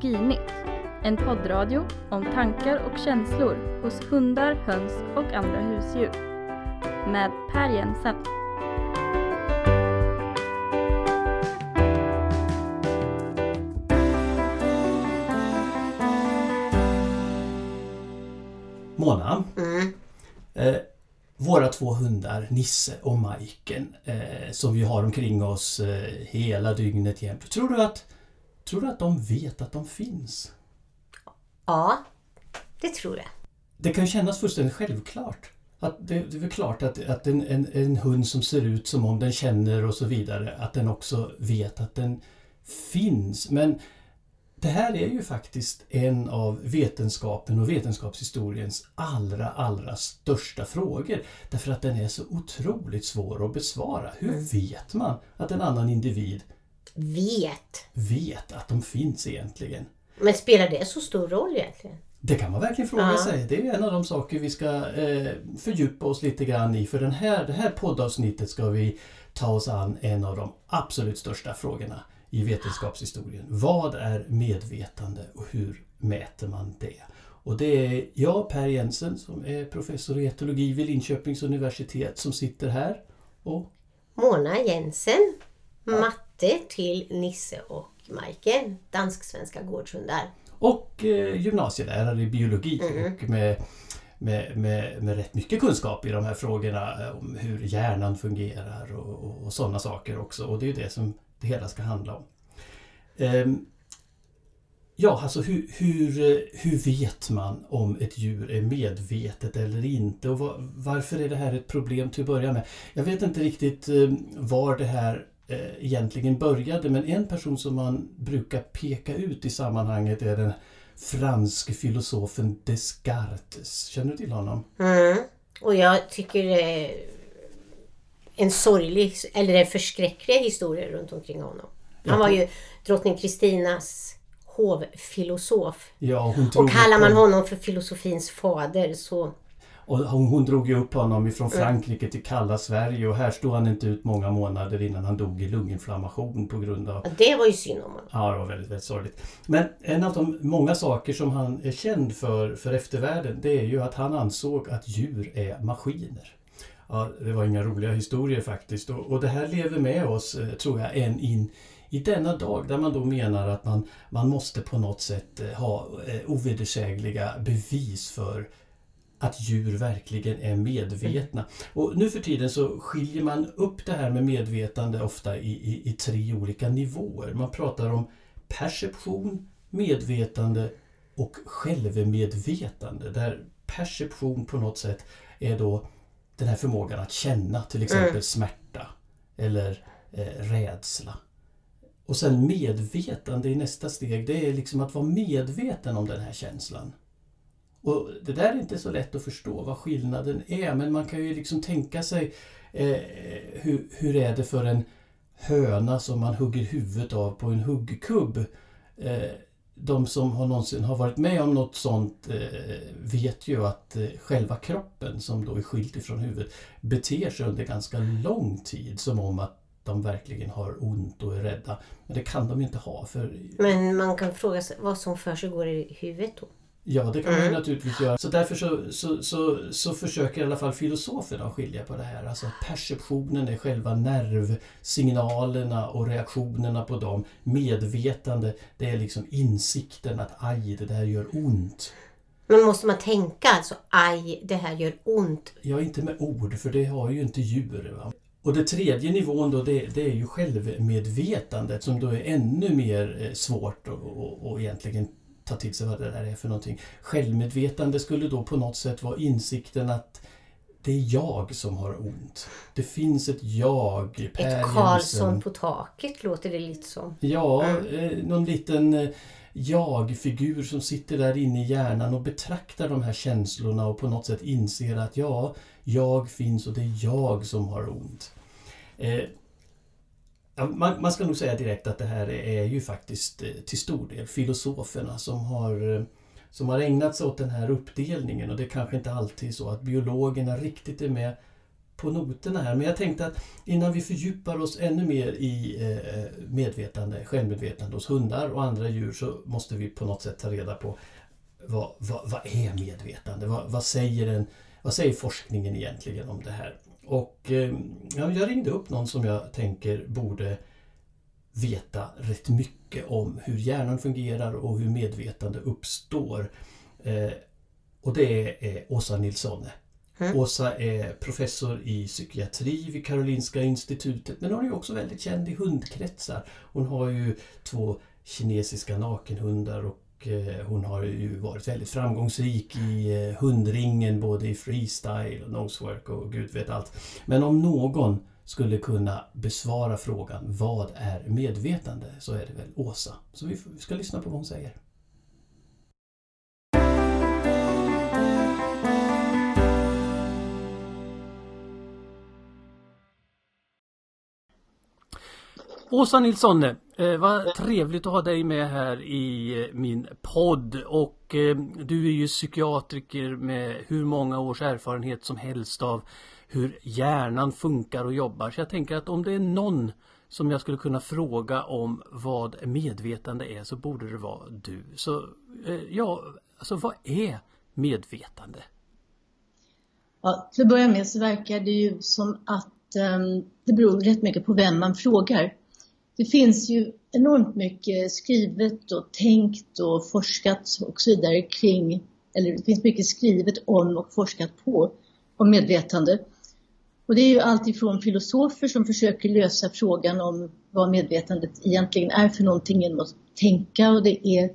Etologinytt, en poddradio om tankar och känslor hos hundar, höns och andra husdjur. Med Per Jensen. Mona, Mm. eh, våra två hundar Nisse och Majken eh, som vi har omkring oss eh, hela dygnet jämt. Tror du, att, tror du att de vet att de finns? Ja, det tror jag. Det kan kännas fullständigt självklart. Att det, det är väl klart att, att en, en, en hund som ser ut som om den känner och så vidare, att den också vet att den finns. Men det här är ju faktiskt en av vetenskapen och vetenskapshistoriens allra, allra största frågor. Därför att den är så otroligt svår att besvara. Hur vet man att en annan individ Vet. vet att de finns egentligen? Men spelar det så stor roll egentligen? Det kan man verkligen fråga Ja. sig. Det är en av de saker vi ska eh, fördjupa oss lite grann i. För den här, det här poddavsnittet ska vi ta oss an en av de absolut största frågorna i vetenskapshistorien. Vad är medvetande och hur mäter man det? Och det är jag, Per Jensen, som är professor i etologi vid Linköpings universitet som sitter här. Och Mona Jensen, matte till Nisse och Majken, dansk-svenska gårdshundar. och eh, gymnasielärare i biologi och med, med, med, med rätt mycket kunskap i de här frågorna om hur hjärnan fungerar och, och, och sådana saker också. Och det är det som det hela ska handla om. Ehm, ja, alltså hur, hur, hur vet man om ett djur är medvetet eller inte? Och va- varför är det här ett problem till att börja med? Jag vet inte riktigt eh, var det här egentligen började men en person som man brukar peka ut i sammanhanget är den franske filosofen Descartes. Känner du till honom? Mm. Och jag tycker är en sorglig, eller en förskräcklig historia runt omkring honom. Han var ju drottning Kristinas hovfilosof. Ja, Och kallar man honom- honom för filosofins fader så... Och hon, hon drog ju upp honom ifrån Frankrike till kalla Sverige och här stod han inte ut många månader innan han dog i lunginflammation på grund av Ja, det var ju synd om honom. Ja, det var väldigt, väldigt sorgligt. Men en av de många saker som han är känd för, för eftervärlden, det är ju att han ansåg att djur är maskiner. Ja, det var inga roliga historier faktiskt. Och, och det här lever med oss, eh, tror jag, än in i denna dag där man då menar att man, man måste på något sätt eh, ha eh, ovedersägliga bevis för att djur verkligen är medvetna. Och nu för tiden så skiljer man upp det här med medvetande ofta i, i, i tre olika nivåer. Man pratar om perception, medvetande och självmedvetande. Där perception på något sätt är då den här förmågan att känna till exempel smärta eller eh, rädsla. Och sen medvetande i nästa steg, det är liksom att vara medveten om den här känslan. Och Det där är inte så lätt att förstå vad skillnaden är men man kan ju liksom tänka sig eh, hur, hur är det för en höna som man hugger huvudet av på en huggkubb. Eh, de som har någonsin har varit med om något sånt eh, vet ju att eh, själva kroppen som då är skild ifrån huvudet beter sig under ganska lång tid som om att de verkligen har ont och är rädda. Men det kan de ju inte ha för Men man kan fråga sig vad som för sig går i huvudet då. Ja, det kan man ju naturligtvis göra. Så därför så, så, så, så försöker i alla fall filosoferna skilja på det här. Alltså perceptionen är själva nervsignalerna och reaktionerna på dem. Medvetande, det är liksom insikten att aj, det där gör ont. Men måste man tänka alltså aj, det här gör ont. Ja, inte med ord, för det har ju inte djur. Va? Och det tredje nivån då, det, det är ju självmedvetandet som då är ännu mer eh, svårt att egentligen ta till sig vad det där är för någonting. Självmedvetande skulle då på något sätt vara insikten att det är jag som har ont. Det finns ett jag. Per Ett Jensen. Karlsson på taket låter det lite som. Ja, eh, någon liten eh, jag-figur som sitter där inne i hjärnan och betraktar de här känslorna och på något sätt inser att ja, jag finns och det är jag som har ont. Man, man ska nog säga direkt att det här är ju faktiskt eh, till stor del filosoferna som har, eh, som har ägnat sig åt den här uppdelningen och det är kanske inte alltid så att biologerna riktigt är med på noterna här men jag tänkte att innan vi fördjupar oss ännu mer i eh, medvetande, självmedvetande hos hundar och andra djur så måste vi på något sätt ta reda på vad, vad, vad är medvetande? Vad, vad, säger en, vad säger forskningen egentligen om det här? Och eh, ja, jag ringde upp någon som jag tänker borde veta rätt mycket om hur hjärnan fungerar och hur medvetande uppstår. Eh, och det är Åsa Nilssone. Mm. Åsa är professor i psykiatri vid Karolinska institutet men hon är också väldigt känd i hundkretsar. Hon har ju två kinesiska nakenhundar och Eh, hon har ju varit väldigt framgångsrik i eh, hundringen både i freestyle och nosework och gud vet allt. Men om någon skulle kunna besvara frågan vad är medvetande så är det väl Åsa. Så vi ska lyssna på vad hon säger. Åsa Nilsson, eh, vad trevligt att ha dig med här i eh, min podd och eh, du är ju psykiatriker med hur många års erfarenhet som helst av hur hjärnan funkar och jobbar. Så jag tänker att om det är någon som jag skulle kunna fråga om vad medvetande är så borde det vara du. Så eh, ja, alltså vad är medvetande? Ja, till att börja med så verkar det ju som att ehm, det beror rätt mycket på vem man frågar. Det finns ju enormt mycket skrivet och tänkt och forskat och så vidare kring, eller det finns mycket skrivet om och forskat på om medvetande. Och det är ju alltifrån filosofer som försöker lösa frågan om vad medvetandet egentligen är för någonting genom att tänka och det är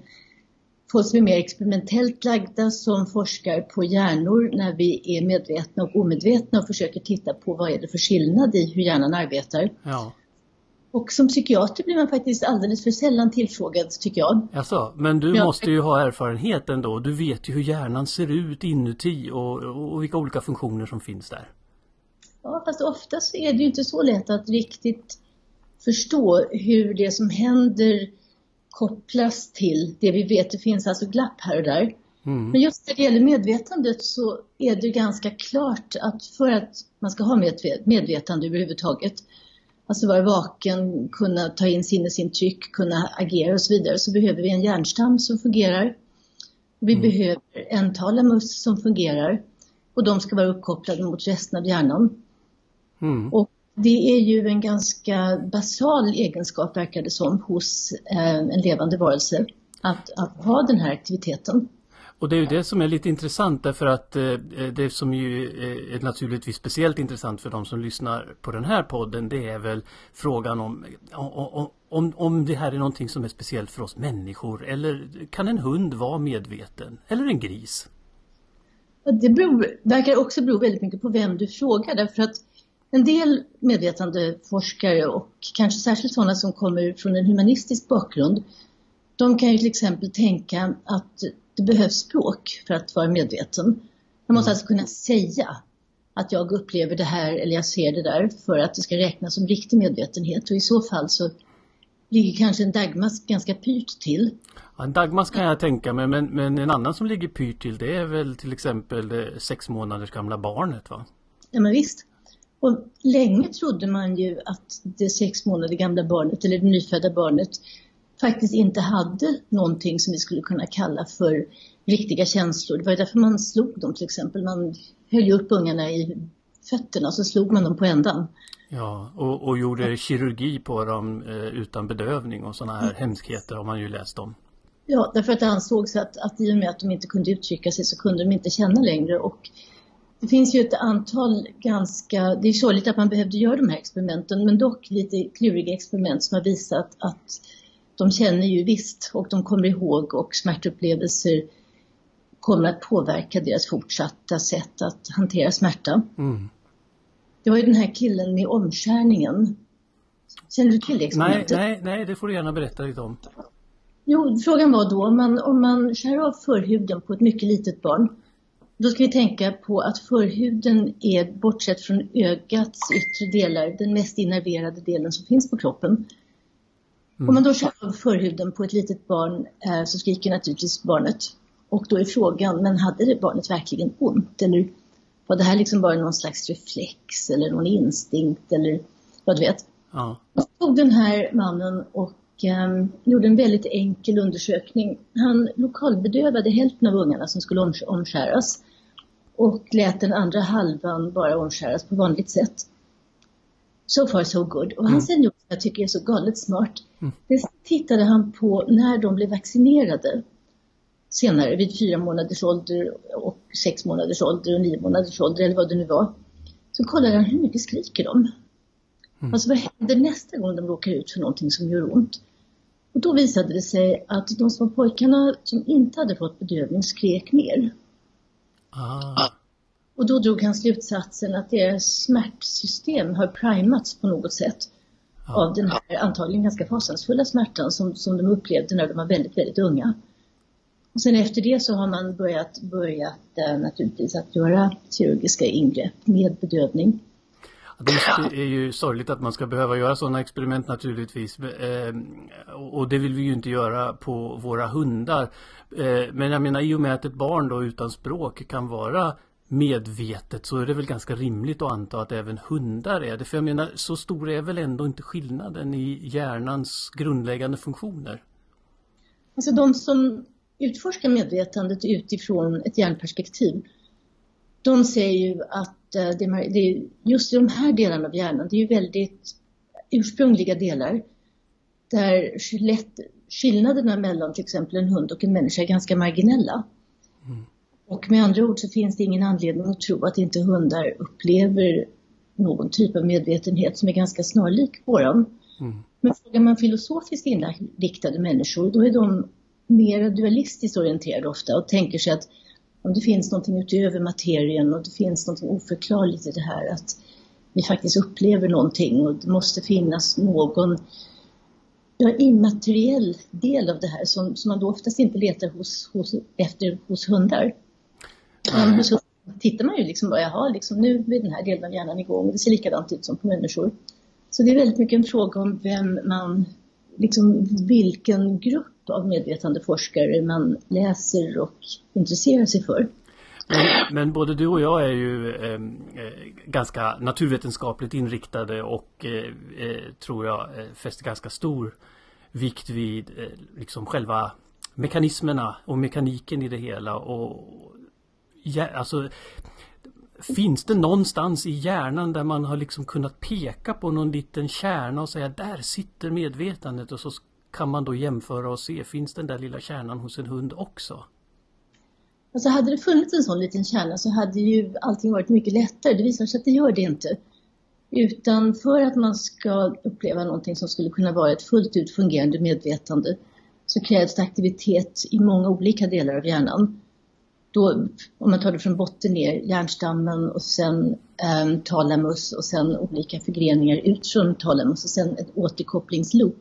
folk som är mer experimentellt lagda som forskar på hjärnor när vi är medvetna och omedvetna och försöker titta på vad är det för skillnad i hur hjärnan arbetar. Ja. Och som psykiater blir man faktiskt alldeles för sällan tillfrågad tycker jag. Alltså, men du ja. måste ju ha erfarenhet ändå. Du vet ju hur hjärnan ser ut inuti och, och vilka olika funktioner som finns där. Ja, fast ofta så är det ju inte så lätt att riktigt förstå hur det som händer kopplas till det vi vet. Det finns alltså glapp här och där. Mm. Men just när det gäller medvetandet så är det ganska klart att för att man ska ha medvetande överhuvudtaget alltså vara vaken, kunna ta in sinnesintryck, kunna agera och så vidare, så behöver vi en hjärnstam som fungerar. Vi mm. behöver en talamus som fungerar och de ska vara uppkopplade mot resten av hjärnan. Mm. Och det är ju en ganska basal egenskap, verkar det som, hos eh, en levande varelse, att, att ha den här aktiviteten. Och det är ju det som är lite intressant därför att eh, eh det som ju eh, är naturligtvis speciellt intressant för de som lyssnar på den här podden det är väl frågan om, om, om, om det här är någonting som är speciellt för oss människor eller kan en hund vara medveten? Eller en gris? Det beror, verkar också bero väldigt mycket på vem du frågar därför att en del medvetandeforskare och kanske särskilt sådana som kommer från en humanistisk bakgrund de kan ju till exempel tänka att det behövs språk för att vara medveten. Man måste mm. alltså kunna säga att jag upplever det här eller jag ser det där för att det ska räknas som riktig medvetenhet och i så fall så ligger kanske en dagmask ganska pyrt till. Ja, en dagmask kan jag tänka mig men, men en annan som ligger pyrt till det är väl till exempel det sex månaders gamla barnet va? Ja men visst. Och länge trodde man ju att det sex månader gamla barnet eller det nyfödda barnet faktiskt inte hade någonting som vi skulle kunna kalla för riktiga känslor. Det var därför man slog dem till exempel. Man höll upp ungarna i fötterna och så slog man dem på ändan. Ja, och, och gjorde kirurgi på dem eh, utan bedövning och sådana här mm. hemskheter har man ju läst om. Ja, därför att det ansågs att, att i och med att de inte kunde uttrycka sig så kunde de inte känna längre. Och det finns ju ett antal ganska, det är sorgligt att man behövde göra de här experimenten, men dock lite kluriga experiment som har visat att de känner ju visst och de kommer ihåg och smärtupplevelser kommer att påverka deras fortsatta sätt att hantera smärta. Mm. Det var ju den här killen med omskärningen. Känner du till det experimentet? Nej, nej, nej, det får du gärna berätta lite om. Jo, frågan var då om man, om man skär av förhuden på ett mycket litet barn. Då ska vi tänka på att förhuden är, bortsett från ögats yttre delar, den mest innerverade delen som finns på kroppen. Mm. Om man då kör av förhuden på ett litet barn eh, så skriker naturligtvis barnet. Och då är frågan, men hade det barnet verkligen ont? Eller Var det här liksom bara någon slags reflex eller någon instinkt eller vad du vet? Ja. Jag tog den här mannen och um, gjorde en väldigt enkel undersökning. Han lokalbedövade hälften av ungarna som skulle omskäras och lät den andra halvan bara omskäras på vanligt sätt. So far so good. Och han mm. något som jag tycker är så galet smart. Mm. Det tittade han på när de blev vaccinerade senare vid fyra månaders ålder och sex månaders ålder och nio månaders ålder eller vad det nu var. Så kollade han hur mycket skriker de? Mm. Alltså vad händer nästa gång de råkar ut för någonting som gör ont? Och då visade det sig att de små pojkarna som inte hade fått bedövning skrek mer. Ah. Och då drog han slutsatsen att deras smärtsystem har primats på något sätt ah. av den här antagligen ganska fasansfulla smärtan som, som de upplevde när de var väldigt, väldigt unga. Och sen efter det så har man börjat, börjat äh, naturligtvis att göra kirurgiska ingrepp med bedövning. Det är ju sorgligt att man ska behöva göra sådana experiment naturligtvis. Ehm, och det vill vi ju inte göra på våra hundar. Eh, men jag menar i och med att ett barn då utan språk kan vara medvetet så är det väl ganska rimligt att anta att även hundar är det. För jag menar så stor är väl ändå inte skillnaden i hjärnans grundläggande funktioner? Alltså de som utforskar medvetandet utifrån ett hjärnperspektiv de säger ju att eh, det är just de här delarna av hjärnan, det är ju väldigt ursprungliga delar där skillnaderna mellan till exempel en hund och en människa är ganska marginella. Och med andra ord så finns det ingen anledning att tro att inte hundar upplever någon typ av medvetenhet som är ganska snarlik våran. Mm. Men frågar man filosofiskt inriktade människor, då är de mer dualistiskt orienterade ofta och tänker sig att om det finns någonting utöver materien och det finns någonting oförklarligt i det här, att vi faktiskt upplever någonting och det måste finnas någon ja, immateriell del av det här som, som man då oftast inte letar hos, hos, efter hos hundar. Men hos tittar man ju liksom bara, jaha, liksom nu är den här delen av hjärnan igång, det ser likadant ut som på människor. Så det är väldigt mycket en fråga om vem man, liksom vilken grupp av medvetande forskare man läser och intresserar sig för. Men, men, både du och jag är ju eh, ganska naturvetenskapligt inriktade och eh, eh tror jag eh, fäster ganska stor vikt vid eh, liksom själva mekanismerna och mekaniken i det hela. Och, ja, alltså, Finns det någonstans i hjärnan där man har liksom kunnat peka på någon liten kärna och säga där sitter medvetandet och så kan man då jämföra och se, finns den där lilla kärnan hos en hund också? Alltså hade det funnits en sån liten kärna så hade ju allting varit mycket lättare. Det visar sig att det gör det inte. Utan för att man ska uppleva någonting som skulle kunna vara ett fullt ut fungerande medvetande så krävs det aktivitet i många olika delar av hjärnan. Då, om man tar det från botten ner, hjärnstammen och sen eh, talamus och sen olika förgreningar ut från talamus och sen ett återkopplingsloop.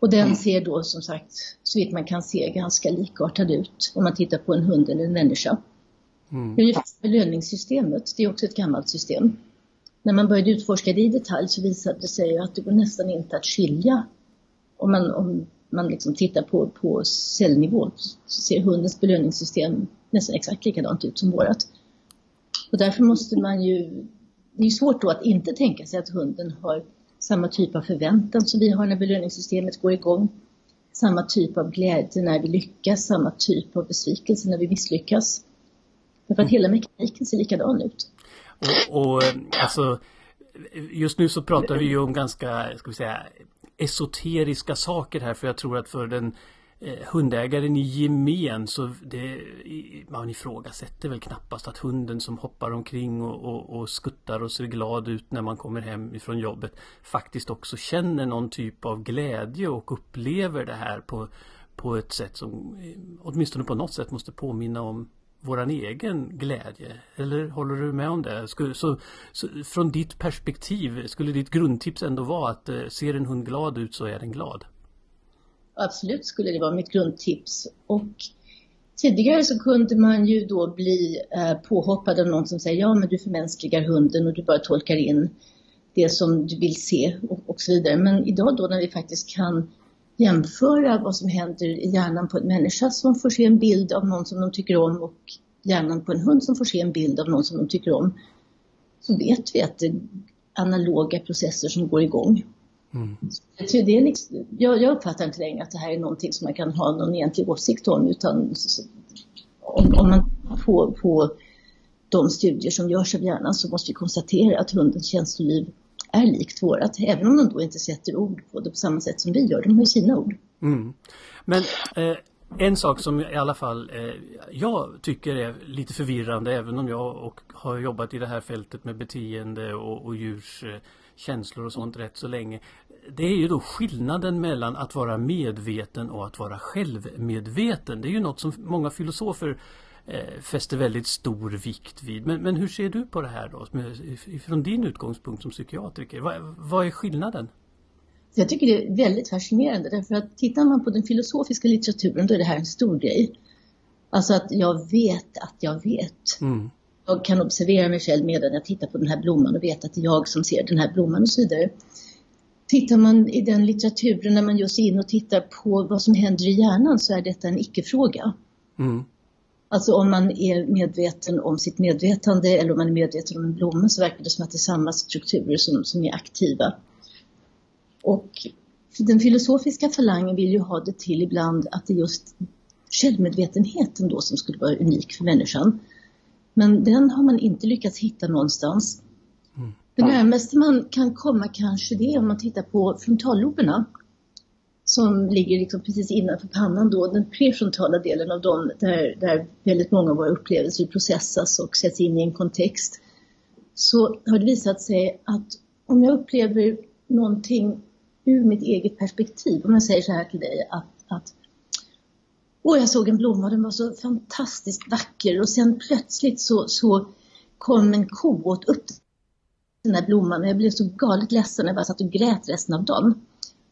Och den ser då som sagt, så vitt man kan se, ganska likartad ut om man tittar på en hund eller en människa. Mm. Ungefär belöningssystemet, det är också ett gammalt system. När man började utforska det i detalj så visade det sig att det går nästan inte att skilja. Om man, om man liksom tittar på, på cellnivå så ser hundens belöningssystem nästan exakt likadant ut som vårat. Och därför måste man ju, det är svårt då att inte tänka sig att hunden har samma typ av förväntan som vi har när belöningssystemet går igång. Samma typ av glädje när vi lyckas, samma typ av besvikelse när vi misslyckas. Därför att hela mekaniken ser likadan ut. Och, och alltså, just nu så pratar vi ju om ganska, ska vi säga, esoteriska saker här för jag tror att för den eh, hundägaren i gemen så det, man ifrågasätter väl knappast att hunden som hoppar omkring och, och, och, skuttar och ser glad ut när man kommer hem ifrån jobbet faktiskt också känner någon typ av glädje och upplever det här på, på ett sätt som eh, åtminstone på något sätt måste påminna om våran egen glädje. Eller håller du med om det? så, så, från ditt perspektiv, skulle ditt grundtips ändå vara att eh, ser en hund glad ut så är den glad? Absolut skulle det vara mitt grundtips. Och tidigare så kunde man ju då bli eh, påhoppad av någon som säger ja men du förmänskligar hunden och du bara tolkar in det som du vill se och, och så vidare. Men idag då när vi faktiskt kan jämföra vad som händer i hjärnan på en människa som får se en bild av någon som de tycker om och hjärnan på en hund som får se en bild av någon som de tycker om så vet vi att det är analoga processer som går igång. Mm. Det är liksom, jag, jag uppfattar inte längre att det här är någonting som man kan ha någon egentlig åsikt om utan om, om man får på de studier som görs av hjärnan så måste vi konstatera att hundens känsloliv är likt vårat, även om de då inte sätter ord på det på samma sätt som vi gör. De har ju sina ord. Mm. Men eh, en sak som i alla fall eh, jag tycker är lite förvirrande, även om jag och har jobbat i det här fältet med beteende och, och djurs eh, känslor och sånt rätt så länge. Det är ju då skillnaden mellan att vara medveten och att vara självmedveten. Det är ju något som många filosofer eh, fäster väldigt stor vikt vid. Men, men hur ser du på det här då från din utgångspunkt som psykiatriker? Vad, vad är skillnaden? Jag tycker det är väldigt fascinerande därför att tittar man på den filosofiska litteraturen då är det här en stor grej. Alltså att jag vet att jag vet. Mm. Jag kan observera mig själv medan jag tittar på den här blomman och vet att det är jag som ser den här blomman och så vidare. Tittar man i den litteraturen när man just är in och tittar på vad som händer i hjärnan så är detta en icke-fråga. Mm. Alltså om man är medveten om sitt medvetande eller om man är medveten om en blomma så verkar det som att det är samma strukturer som, som är aktiva. Och den filosofiska falangen vill ju ha det till ibland att det är just självmedvetenheten då som skulle vara unik för människan. Men den har man inte lyckats hitta någonstans. Mm. Det närmaste man kan komma kanske det är om man tittar på frontalloberna som ligger liksom precis innanför pannan då, den prefrontala delen av dem där, där väldigt många av våra upplevelser processas och sätts in i en kontext. Så har det visat sig att om jag upplever någonting ur mitt eget perspektiv, om jag säger så här till dig att, att Åh, jag såg en blomma, den var så fantastiskt vacker och sen plötsligt så, så kom en ko åt upp den här blomman och jag blev så galet ledsen när jag bara satt och grät resten av dagen.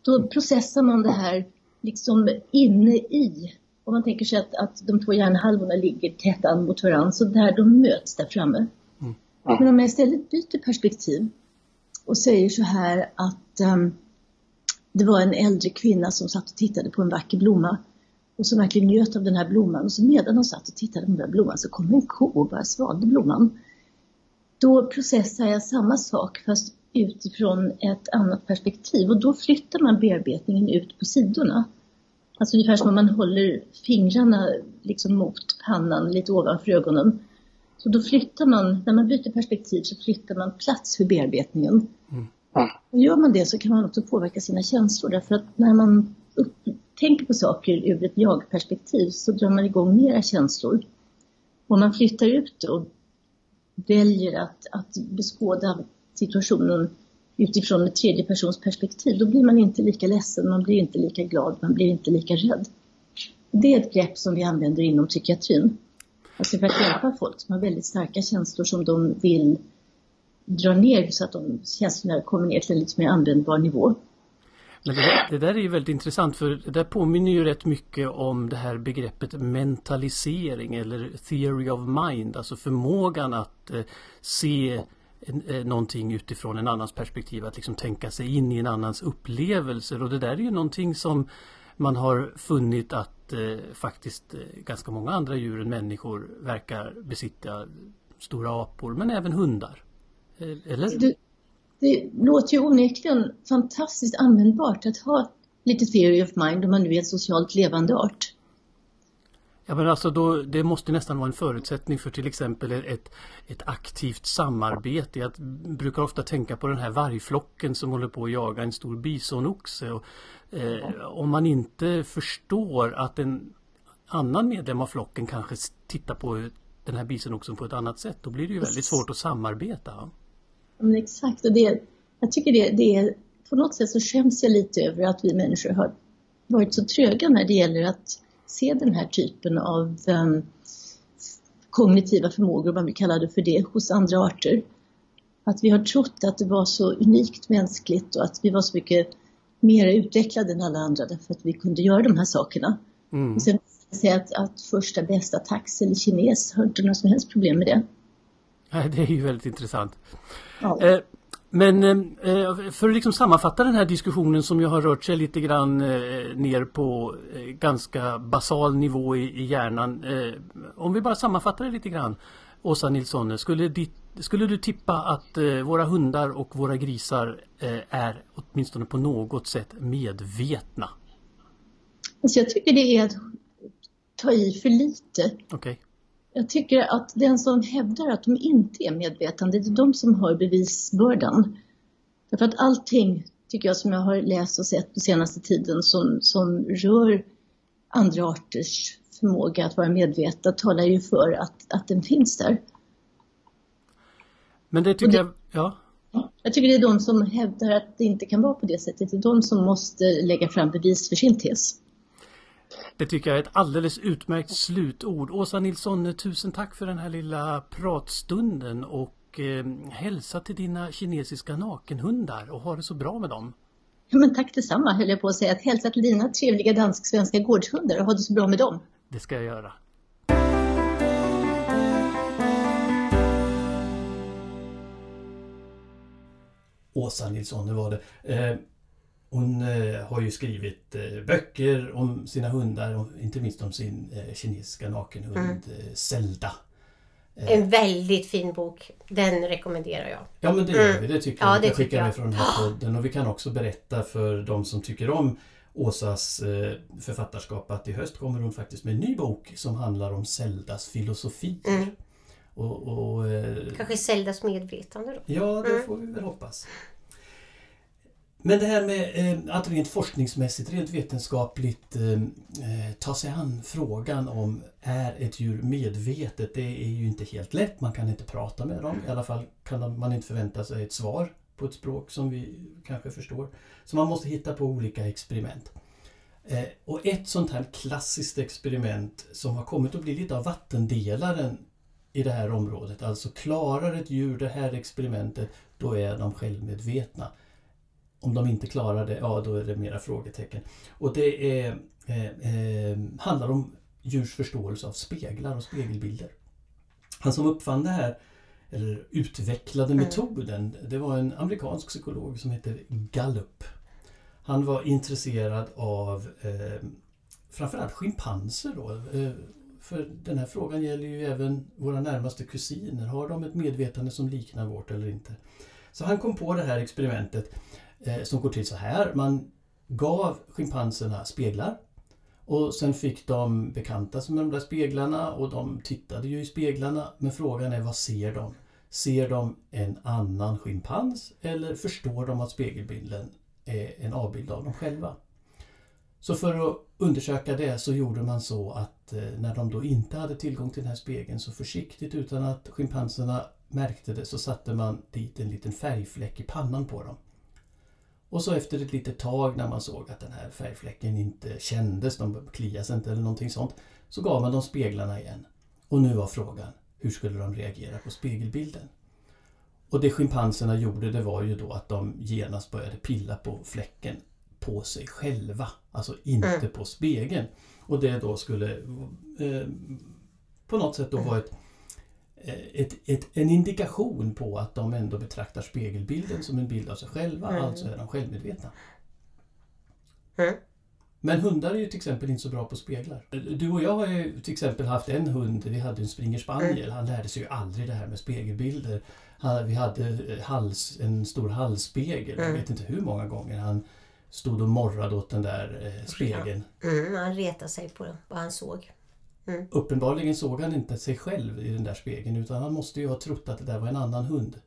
Då processar man det här liksom inne i. Om man tänker sig att, att de två hjärnhalvorna ligger tätt an mot varandra, så där de möts där framme. Mm. Men om jag istället byter perspektiv och säger så här att um, det var en äldre kvinna som satt och tittade på en vacker blomma och som verkligen njöt av den här blomman. Och så medan hon satt och tittade på den här blomman så kom en ko och bara svalde blomman. Då processar jag samma sak fast utifrån ett annat perspektiv och då flyttar man bearbetningen ut på sidorna. Alltså ungefär som om man håller fingrarna liksom mot pannan lite ovanför ögonen. Så då flyttar man, när man byter perspektiv så flyttar man plats för bearbetningen. Mm. Och gör man det så kan man också påverka sina känslor därför att när man upp, tänker på saker ur ett jag-perspektiv så drar man igång mera känslor. Om man flyttar ut och väljer att, att beskåda situationen utifrån ett tredje persons perspektiv, då blir man inte lika ledsen, man blir inte lika glad, man blir inte lika rädd. Det är ett grepp som vi använder inom psykiatrin. Alltså för att hjälpa folk som har väldigt starka känslor som de vill dra ner så att de känslorna kommer ner till en lite mer användbar nivå. Men det, det, där är ju väldigt intressant för det där påminner ju rätt mycket om det här begreppet mentalisering eller theory of mind, alltså förmågan att eh, se Eh, någonting utifrån en annans perspektiv, att liksom tänka sig in i en annans upplevelser och det där är ju någonting som man har funnit att eh, faktiskt eh, ganska många andra djur än människor verkar besitta stora apor men även hundar. Eh, eller? Det, det låter ju onekligen fantastiskt användbart att ha lite theory of mind om man nu är en socialt levande art. Ja men alltså då, det måste nästan vara en förutsättning för till exempel ett, ett aktivt samarbete. Jag brukar ofta tänka på den här vargflocken som håller på att jaga en stor bisonoxe. Och, eh, om man inte förstår att en annan medlem av flocken kanske tittar på den här bisonoxen på ett annat sätt, då blir det ju väldigt svårt att samarbeta. Men exakt, och det, jag tycker det, det är, på något sätt så skäms jag lite över att vi människor har varit så tröga när det gäller att se den här typen av um, kognitiva förmågor, om man vill kalla det för det, hos andra arter. Att vi har trott att det var så unikt mänskligt och att vi var så mycket mer utvecklade än alla andra därför att vi kunde göra de här sakerna. Mm. Och sen säga att, att första bästa tax eller kines har inte några som helst problem med det. Nej, det är ju väldigt intressant. Ja. Eh, Men eh, för att liksom sammanfatta den här diskussionen som ju har rört sig lite grann eh, ner på eh, ganska basal nivå i, hjärnan. Eh, om vi bara sammanfattar det lite grann. Åsa Nilsson, skulle, ditt, skulle du tippa att eh, våra hundar och våra grisar eh, är åtminstone på något sätt medvetna? Alltså jag tycker det är att ta i för lite. Okay. Jag tycker att den som hävdar att de inte är medvetande, det är de som har bevisbördan. Därför att allting, tycker jag, som jag har läst och sett på senaste tiden som, som rör andra arters förmåga att vara medvetna talar ju för att, att den finns där. Men det tycker det, jag, ja. Jag tycker det är de som hävdar att det inte kan vara på det sättet, det är de som måste lägga fram bevis för sin tes. Det tycker jag är ett alldeles utmärkt slutord. Åsa Nilsson, tusen tack för den här lilla pratstunden och eh, hälsa till dina kinesiska nakenhundar och ha det så bra med dem. Ja, men tack detsamma höll jag på att säga. Att hälsa till dina trevliga dansk-svenska gårdshundar och ha det så bra med dem. Det ska jag göra. Åsa Nilsson, det var det. Eh, hon eh, har ju skrivit eh, böcker om sina hundar, och inte minst om sin eh, kinesiska nakenhund mm. Zelda. En väldigt fin bok. Den rekommenderar jag. Ja men det gör mm. vi, det tycker jag. Ja, det skickar med från den här podden. Och vi kan också berätta för de som tycker om Åsas författarskap att i höst kommer hon faktiskt med en ny bok som handlar om Zeldas filosofi. Mm. Och, och, Kanske Zeldas medvetande då? Ja, det mm. får vi väl hoppas. Men det här med eh, att rent forskningsmässigt, rent vetenskapligt eh, eh, ta sig an frågan om är ett djur medvetet? Det är ju inte helt lätt. Man kan inte prata med dem. I alla fall kan man inte förvänta sig ett svar på ett språk som vi kanske förstår. Så man måste hitta på olika experiment. Eh, och ett sånt här klassiskt experiment som har kommit att bli lite av vattendelaren i det här området. Alltså klarar ett djur det här experimentet, då är de självmedvetna. Om de inte klarar det, ja då är det mera frågetecken. Och det är, eh, eh, handlar om djurs förståelse av speglar och spegelbilder. Han som uppfann det här, eller utvecklade mm. metoden, det var en amerikansk psykolog som heter Gallup. Han var intresserad av eh, framförallt schimpanser då. Eh, för den här frågan gäller ju även våra närmaste kusiner. Har de ett medvetande som liknar vårt eller inte? Så han kom på det här experimentet Eh, som går till så här. Man gav schimpanserna speglar och sen fick de bekanta sig med de där speglarna och de tittade ju i speglarna. Men frågan är vad ser de? Ser de en annan schimpans eller förstår de att spegelbilden är en avbild av dem själva? Så för att undersöka det så gjorde man så att eh, när de då inte hade tillgång till den här spegeln så försiktigt utan att schimpanserna märkte det så satte man dit en liten färgfläck i pannan på dem. Och så efter ett litet tag när man såg att den här färgfläcken inte kändes, de kliade sig inte eller någonting sånt, så gav man dem speglarna igen. Och nu var frågan, hur skulle de reagera på spegelbilden? Och det schimpanserna gjorde det var ju då att de genast började pilla på fläcken på sig själva, alltså inte mm. på spegeln. Och det då skulle eh, på något sätt då vara ett ett, ett, en indikation på att de ändå betraktar spegelbilden som en bild av sig själva, mm. alltså är de självmedvetna. Mm. Men hundar är ju till exempel inte så bra på speglar. Du och jag har ju till exempel haft en hund, vi hade en springer spaniel, mm. han lärde sig ju aldrig det här med spegelbilder. vi hade eh, hals, en stor halsspegel, jag mm. vet inte hur många gånger han stod och morrade åt den där eh, spegeln. Mm, han retade sig på vad han såg. Mm. Uppenbarligen såg han inte sig själv i den där spegeln utan han måste ju ha trott att det där var en annan hund.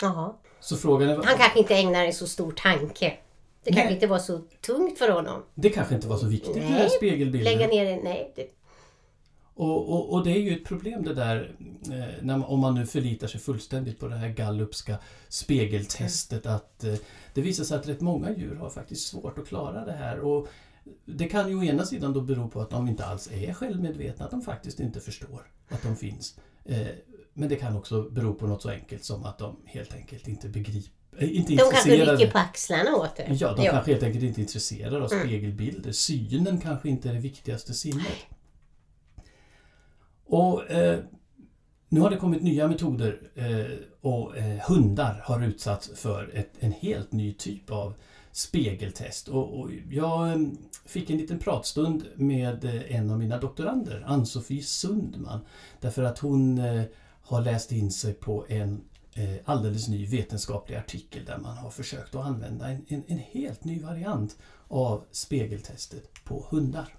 Jaha. Så frågan är... Han kanske inte ägnar en så stor tanke. Det kanske inte var så tungt för honom. Det kanske inte var så viktigt nej. med spegelbilden. Lägga ner det, nej. Det... Och, och, och, det är ju ett problem det där eh, när man, om man nu förlitar sig fullständigt på det här Gallupska spegeltestet mm. att eh, det visar sig att rätt många djur har faktiskt svårt att klara det här. Och det kan ju å ena sidan då bero på att de inte alls är självmedvetna, att de faktiskt inte förstår att de finns. Eh, men det kan också bero på något så enkelt som att de helt enkelt inte begriper eh, inte de kanske rycker på axlarna åt det. Ja, de ja. kanske helt enkelt inte är intresserade av mm. spegelbilder. Synen kanske inte är det viktigaste sinnet. Och eh, nu har det kommit nya metoder eh, och eh, hundar har utsatts för ett, en helt ny typ av spegeltest. Och, och jag ehm, fick en liten pratstund med eh, en av mina doktorander, Ann-Sofie Sundman, därför att hon eh, har läst in sig på en eh, alldeles ny vetenskaplig artikel där man har försökt att använda en, en, en helt ny variant av spegeltestet på hundar.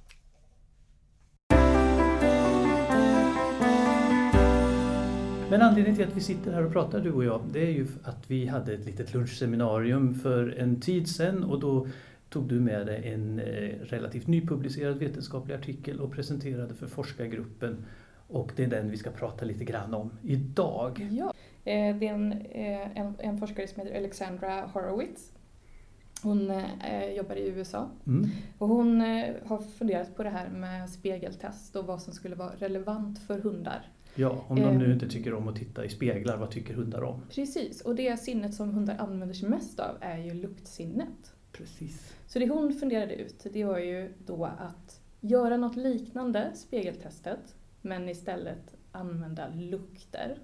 Men anledningen till att vi sitter här och pratar du och jag, det är ju att vi hade ett litet lunchseminarium för en tid sedan och då tog du med dig en eh, relativt nypublicerad vetenskaplig artikel och presenterade för forskargruppen och det är den vi ska prata lite grann om idag. Ja, eh, det är en, eh, en, en forskare som heter Alexandra Horowitz. Hon jobbar i USA mm. och hon har funderat på det här med spegeltest och vad som skulle vara relevant för hundar. Ja, om de nu inte tycker om att titta i speglar, vad tycker hundar om? Precis, och det sinnet som hundar använder sig mest av är ju luktsinnet. Precis. Så det hon funderade ut, det var ju då att göra något liknande spegeltestet, men istället använda lukter.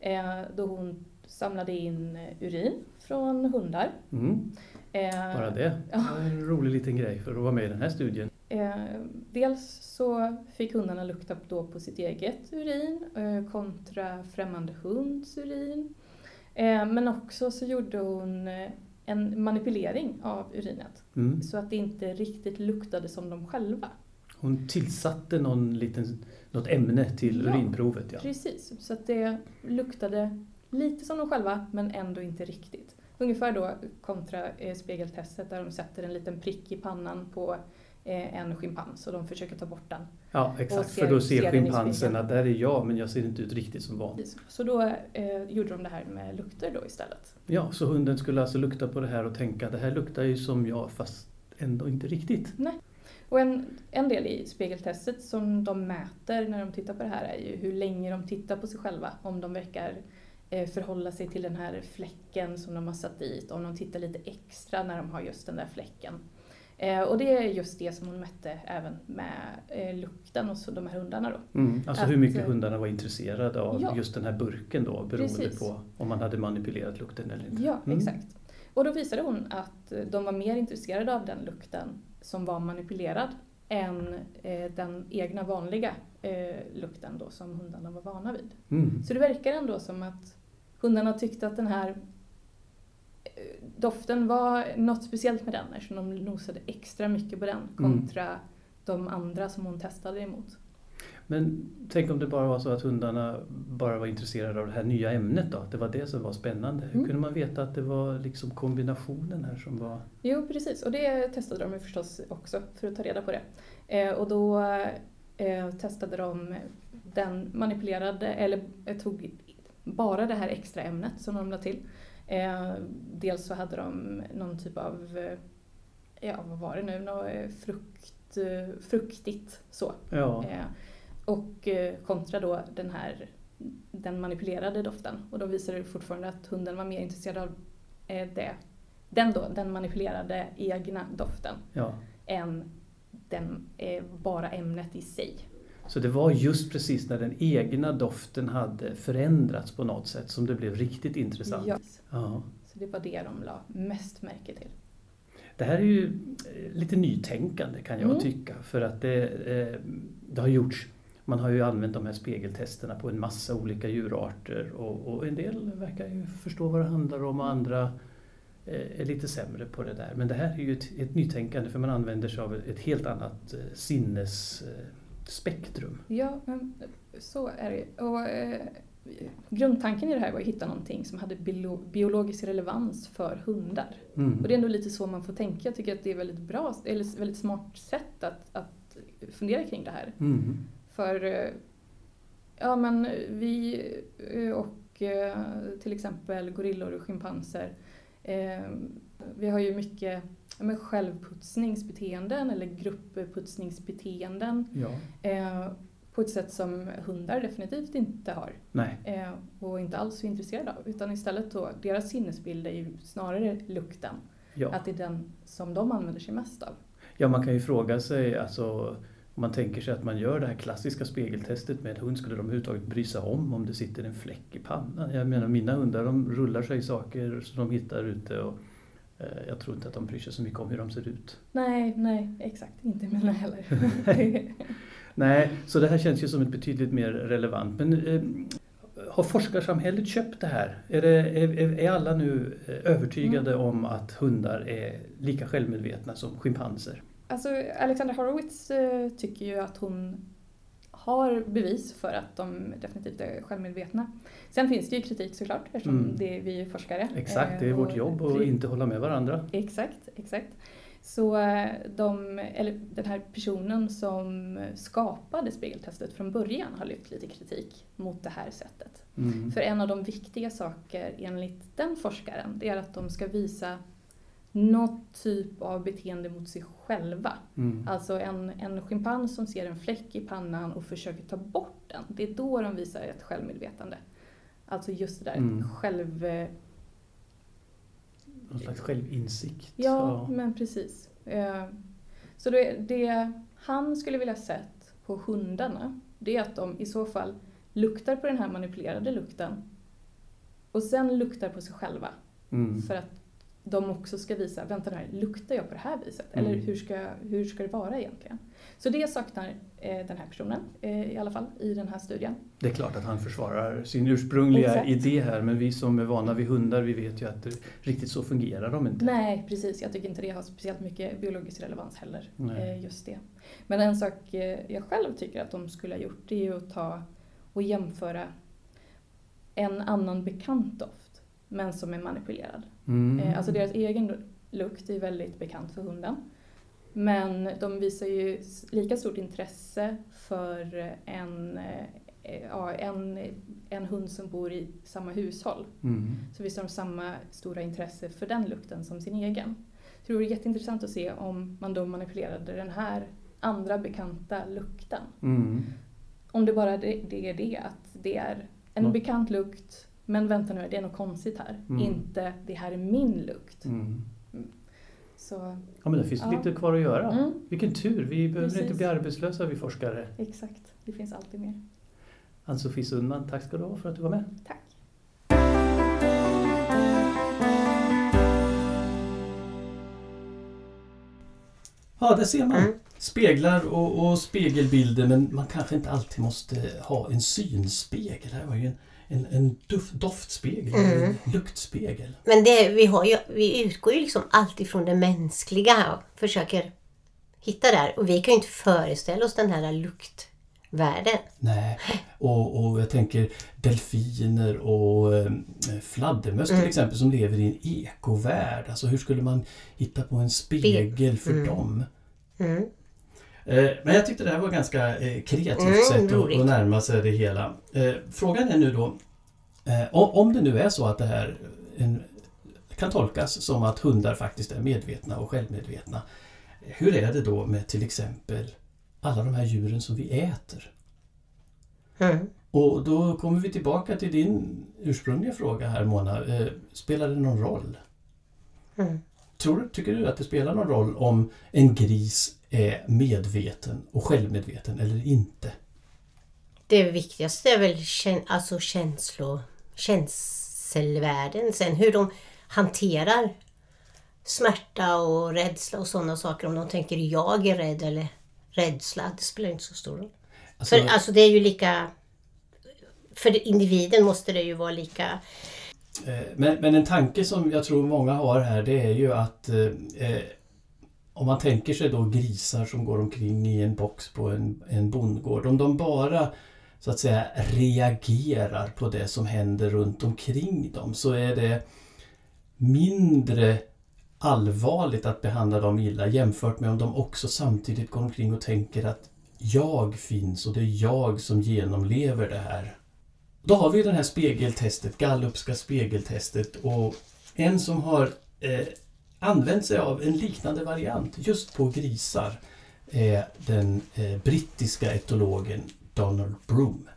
Eh, då hon samlade in urin från hundar. Mm. Eh, Bara det? Ja. det var en rolig liten grej för att vara med i den här studien. Eh, dels så fick hundarna lukta då på sitt eget urin eh, kontra främmande hunds urin. Eh, men också så gjorde hon en manipulering av urinet mm. så att det inte riktigt luktade som de själva. Hon tillsatte någon liten, något ämne till ja, urinprovet? Ja, precis. Så att det luktade lite som de själva men ändå inte riktigt. Ungefär då kontra spegeltestet där de sätter en liten prick i pannan på en schimpans och de försöker ta bort den. Ja exakt, ser, för då ser, ser schimpansen att där är jag men jag ser inte ut riktigt som vanligt. Så då eh, gjorde de det här med lukter då istället. Ja, så hunden skulle alltså lukta på det här och tänka det här luktar ju som jag fast ändå inte riktigt. Nej. Och en, en del i spegeltestet som de mäter när de tittar på det här är ju hur länge de tittar på sig själva. Om de verkar eh, förhålla sig till den här fläcken som de har satt dit, om de tittar lite extra när de har just den där fläcken. Eh, och det är just det som hon mätte även med eh, lukten hos de här hundarna. Då. Mm, alltså att, hur mycket hundarna var intresserade av ja, just den här burken då beroende precis. på om man hade manipulerat lukten eller inte. Ja, mm. exakt. Och då visade hon att de var mer intresserade av den lukten som var manipulerad än eh, den egna vanliga eh, lukten då som hundarna var vana vid. Mm. Så det verkar ändå som att hundarna tyckte att den här doften var något speciellt med den eftersom de nosade extra mycket på den mm. kontra mm. de andra som hon testade emot. Men tänk om det bara var så att hundarna bara var intresserade av det här nya ämnet då? Det var det som var spännande. Hur mm. kunde man veta att det var liksom kombinationen här som var... Jo precis och det testade de förstås också för att ta reda på det. Eh, och då eh, testade de den manipulerade, eller tog bara det här extra ämnet som de la till Eh, dels så hade de någon typ av, eh, ja vad var det nu, något eh, frukt, fruktigt så. Ja. Eh, och kontra då den här den manipulerade doften och då visade det fortfarande att hunden var mer intresserad av det, den, då, den manipulerade egna doften ja. än den, bara ämnet i sig. Så det var just precis när den egna doften hade förändrats på något sätt som det blev riktigt intressant. Ja. ja. Så det var det de la mest märke till. Det här är ju eh, lite nytänkande kan jag mm. tycka för att det, eh, det har gjorts man har ju använt de här spegeltesterna på en massa olika djurarter och, och en del verkar ju förstå vad det handlar om och andra eh, är lite sämre på det där. Men det här är ju ett, ett nytänkande för man använder sig av ett helt annat sinnes spektrum. Ja, men så är det och, eh, Grundtanken i det här var att hitta någonting som hade biologisk relevans för hundar. Mm. Och det är ändå lite så man får tänka. Jag tycker att det är väldigt bra, eller väldigt smart sätt att, att fundera kring det här. Mm. För eh, ja men vi eh, och eh, till exempel gorillor och schimpanser vi har ju mycket men självputsningsbeteenden eller gruppputsningsbeteenden ja. eh, på ett sätt som hundar definitivt inte har. Eh, och inte alls är intresserade av. Utan istället då, deras sinnesbild är ju snarare lukten. Ja. Att det är den som de använder sig mest av. Ja, man kan ju fråga sig, alltså Om man tänker sig att man gör det här klassiska spegeltestet med hund, skulle de överhuvudtaget bry sig om om det sitter en fläck i pannan? Jag menar mina hundar de rullar sig i saker som de hittar ute och jag tror inte att de bryr sig så mycket om hur de ser ut. Nej, nej, exakt. Inte mina heller. Nej, så det här känns ju som ett betydligt mer relevant. Men eh, har forskarsamhället köpt det här? Är, det, är, är alla nu eh, övertygade Mm. om att hundar är lika självmedvetna som schimpanser? Alltså, Alexander Horowitz eh, tycker ju att hon har bevis för att de definitivt är självmedvetna. Sen finns det ju kritik såklart eftersom Mm. det är vi är forskare. Exakt, det är Eh, vårt jobb att inte hålla med varandra. Exakt, exakt. Så eh, de, eller den här personen som skapade spegeltestet från början har lyft lite kritik mot det här sättet. Mm. För en av de viktiga saker enligt den forskaren det är att de ska visa något typ av beteende mot sig själva. Mm. Alltså en, en schimpans som ser en fläck i pannan och försöker ta bort den. Det är då de visar ett självmedvetande. Alltså just det där Mm. själv... Någon slags självinsikt. Ja, men precis. Eh, Så det, det han skulle vilja sett på hundarna, det är att de i så fall luktar på den här manipulerade lukten och sen luktar på sig själva. Mm. För att de också ska visa, vänta nu här, luktar jag på det här viset? Mm. Eller hur ska, hur ska det vara egentligen? Så det saknar eh, den här personen, eh, i alla fall, i den här studien. Det är klart att han försvarar sin ursprungliga Exakt. idé här men vi som är vana vid hundar vi vet ju att riktigt så fungerar de inte. Nej, precis. Jag tycker inte det har speciellt mycket biologisk relevans heller. Eh, just det. Men en sak eh, jag själv tycker att de skulle ha gjort det är ju att ta och jämföra en annan bekant doft men som är manipulerad. Mm. Eh, alltså deras egen lukt är väldigt bekant för hunden. Men de visar ju lika stort intresse för en, eh, ja, en, en hund som bor i samma hushåll. Mm. Så visar de samma stora intresse för den lukten som sin egen. Så det vore jätteintressant att se om man då manipulerade den här andra bekanta lukten. Mm. Om det bara det, det är det, att det är en Ja. bekant lukt, men vänta nu, det är något konstigt här. Mm. Inte, det här är min lukt. Mm. Så, Ja men det finns Ja. lite kvar att göra. mm, Vilken tur, vi behöver Precis. inte bli arbetslösa vi forskare. exakt. Det finns alltid mer. Ann-Sofie Sundman, tack ska du ha för att du var med. Tack. Ja, där ser man. Mm. Speglar och, och spegelbilder men man kanske inte alltid måste ha en synspegel. Det här var ju en, en, en duft, doftspegel, Mm. en luktspegel. Men det, vi, har ju, vi utgår ju liksom alltid från det mänskliga och försöker hitta där. Och vi kan ju inte föreställa oss den här luktvärlden. Nej, och, och jag tänker delfiner och eh, fladdermöss till Mm. exempel som lever i en ekovärld. Alltså hur skulle man hitta på en spegel för Mm. dem? Mm. Eh, Men jag tyckte det här var ganska eh, kreativt Mm, sätt att, roligt. att närma sig det hela. Eh, Frågan är nu då, om det nu är så att det här kan tolkas som att hundar faktiskt är medvetna och självmedvetna. Hur är det då med till exempel alla de här djuren som vi äter? Mm. Och då kommer vi tillbaka till din ursprungliga fråga här Mona. Spelar det någon roll? Mm. Tror tycker du att det spelar någon roll om en gris är medveten och självmedveten eller inte? Det viktigaste är väl alltså känslo, känselvärlden. Sen hur de hanterar smärta och rädsla och sådana saker. Om de tänker jag är rädd eller rädsla, det spelar inte så stor roll. Alltså, För alltså det är ju lika... För individen måste det ju vara lika... eh, men, men en tanke som jag tror många har här det är ju att eh, eh, om man tänker sig då grisar som går omkring i en box på en, en bondgård. Om de bara så att säga reagerar på det som händer runt omkring dem så är det mindre allvarligt att behandla dem illa jämfört med om de också samtidigt går omkring och tänker att jag finns och det är jag som genomlever det här. Då har vi det här spegeltestet, Gallupska spegeltestet och en som har eh, använt sig av en liknande variant just på grisar är den eh, brittiska etologen Donald Broom.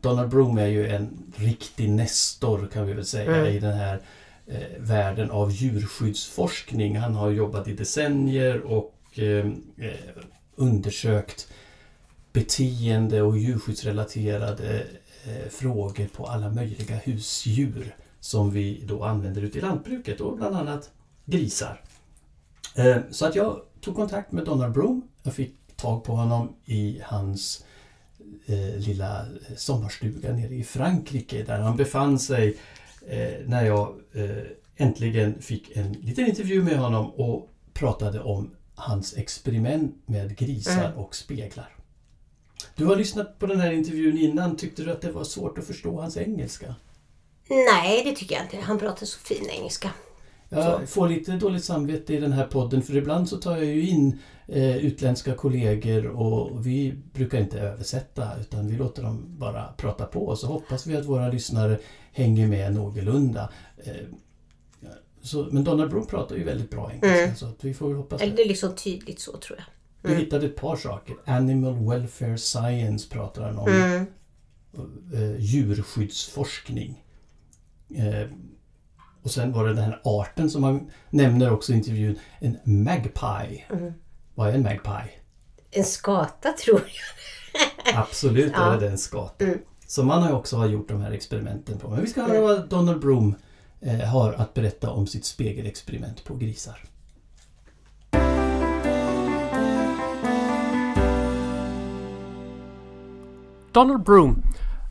Donald Broom är ju en riktig nestor kan vi väl säga Mm. i den här eh, världen av djurskyddsforskning. Han har jobbat i decennier och eh, eh, undersökt beteende och djurskyddsrelaterade eh, frågor på alla möjliga husdjur som vi då använder ute i lantbruket och bland annat grisar. Eh, så att jag tog kontakt med Donald Broom. Jag fick tag på honom i hans eh, lilla sommarstuga nere i Frankrike där han befann sig eh, när jag eh, äntligen fick en liten intervju med honom och pratade om hans experiment med grisar mm. och speglar. Du har lyssnat på den här intervjun innan. Tyckte du att det var svårt att förstå hans engelska? Nej, det tycker jag inte. Han pratar så fin engelska. Jag får lite dåligt samvete i den här podden för ibland så tar jag ju in eh, utländska kollegor och vi brukar inte översätta utan vi låter dem bara prata på och så hoppas vi att våra lyssnare hänger med någorlunda. Eh, så, men Donald Broom pratar ju väldigt bra engelska mm. så att vi får hoppas Eller det är liksom tydligt så tror jag. Mm. Vi hittade ett par saker. Animal Welfare Science pratar han om. Mm. Uh, djurskyddsforskning. Uh, och sen var det den här arten som han nämner också i intervjun. En magpie. Mm. Vad är en magpie? En skata tror jag. Absolut ja. är det en skata. Mm. Som man har också gjort de här experimenten på. Men vi ska höra vad Donald Broom eh, har att berätta om sitt spegelexperiment på grisar. Donald Broom,